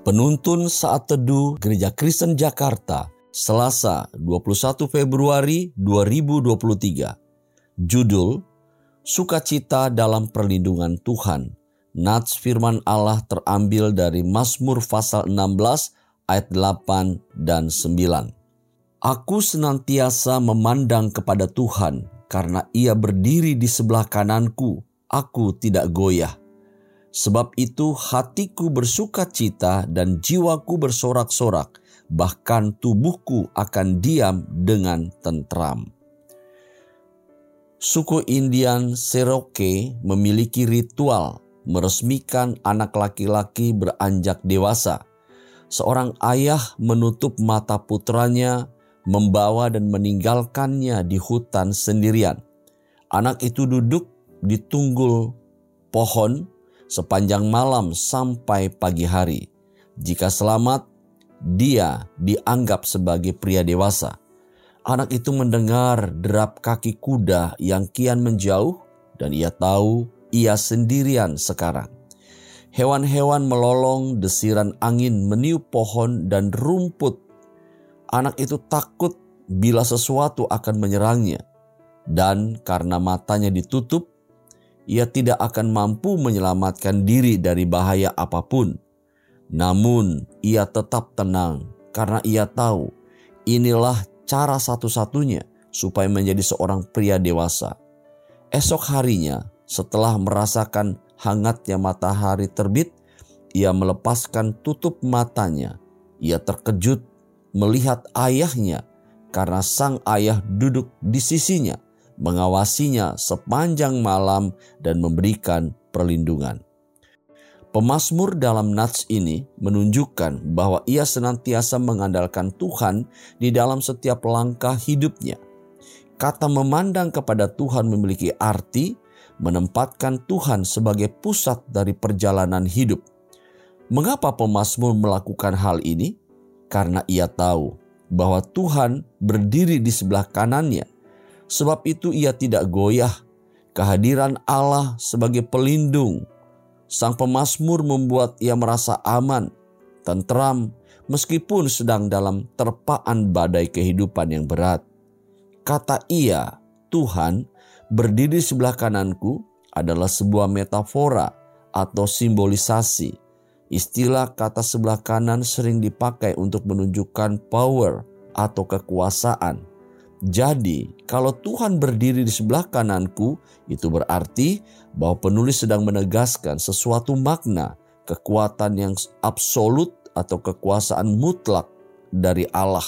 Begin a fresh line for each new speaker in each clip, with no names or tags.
Penuntun Saat Teduh Gereja Kristen Jakarta, Selasa 21 Februari 2023. Judul, Sukacita dalam Perlindungan Tuhan. Nats firman Allah terambil dari Mazmur pasal 16 ayat 8 dan 9. Aku senantiasa memandang kepada Tuhan karena ia berdiri di sebelah kananku, aku tidak goyah. Sebab itu hatiku bersuka cita dan jiwaku bersorak-sorak, bahkan tubuhku akan diam dengan tentram. Suku Indian Cherokee memiliki ritual meresmikan anak laki-laki beranjak dewasa. Seorang ayah menutup mata putranya, membawa dan meninggalkannya di hutan sendirian. Anak itu duduk di tunggul pohon sepanjang malam sampai pagi hari. Jika selamat, dia dianggap sebagai pria dewasa. Anak itu mendengar derap kaki kuda yang kian menjauh, dan ia tahu ia sendirian sekarang. Hewan-hewan melolong, desiran angin meniup pohon dan rumput. Anak itu takut bila sesuatu akan menyerangnya, dan karena matanya ditutup, ia tidak akan mampu menyelamatkan diri dari bahaya apa pun. Namun, ia tetap tenang karena ia tahu inilah cara satu-satunya supaya menjadi seorang pria dewasa. Esok harinya, setelah merasakan hangatnya matahari terbit, ia melepaskan tutup matanya. Ia terkejut melihat ayahnya karena sang ayah duduk di sisinya mengawasinya sepanjang malam dan memberikan perlindungan. Pemasmur dalam nats ini menunjukkan bahwa ia senantiasa mengandalkan Tuhan di dalam setiap langkah hidupnya. Kata memandang kepada Tuhan memiliki arti menempatkan Tuhan sebagai pusat dari perjalanan hidup. Mengapa pemasmur melakukan hal ini? Karena ia tahu bahwa Tuhan berdiri di sebelah kanannya Sebab itu ia tidak goyah. Kehadiran Allah sebagai pelindung. Sang pemasmur membuat ia merasa aman, tentram, meskipun sedang dalam terpaan badai kehidupan yang berat. Kata ia, Tuhan berdiri sebelah kananku adalah sebuah metafora atau simbolisasi. Istilah kata sebelah kanan sering dipakai untuk menunjukkan power atau kekuasaan. Jadi, kalau Tuhan berdiri di sebelah kananku, itu berarti bahwa penulis sedang menegaskan sesuatu makna, kekuatan yang absolut atau kekuasaan mutlak dari Allah.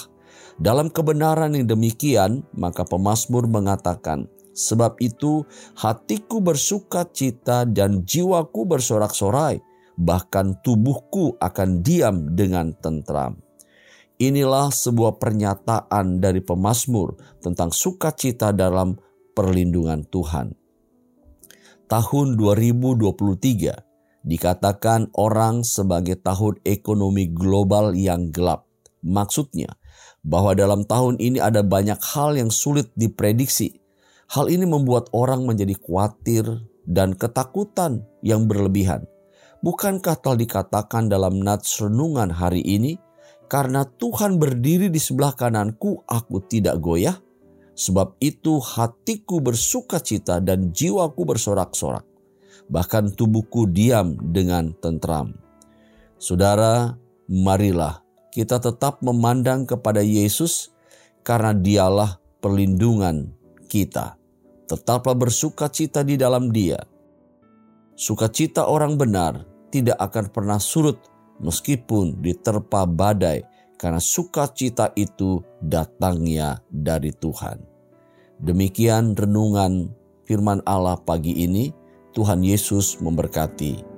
Dalam kebenaran yang demikian, maka pemazmur mengatakan, Sebab itu hatiku bersuka cita dan jiwaku bersorak-sorai, bahkan tubuhku akan diam dengan tentram. Inilah sebuah pernyataan dari pemazmur tentang sukacita dalam perlindungan Tuhan. Tahun 2023 dikatakan orang sebagai tahun ekonomi global yang gelap. Maksudnya bahwa dalam tahun ini ada banyak hal yang sulit diprediksi. Hal ini membuat orang menjadi khawatir dan ketakutan yang berlebihan. Bukankah telah dikatakan dalam nats renungan hari ini karena Tuhan berdiri di sebelah kananku, aku tidak goyah. Sebab itu hatiku bersuka cita dan jiwaku bersorak-sorak. Bahkan tubuhku diam dengan tentram. Saudara, marilah kita tetap memandang kepada Yesus karena dialah perlindungan kita. Tetaplah bersuka cita di dalam dia. Sukacita orang benar tidak akan pernah surut meskipun diterpa badai, karena sukacita itu datangnya dari Tuhan. Demikian renungan firman Allah pagi ini. Tuhan Yesus memberkati.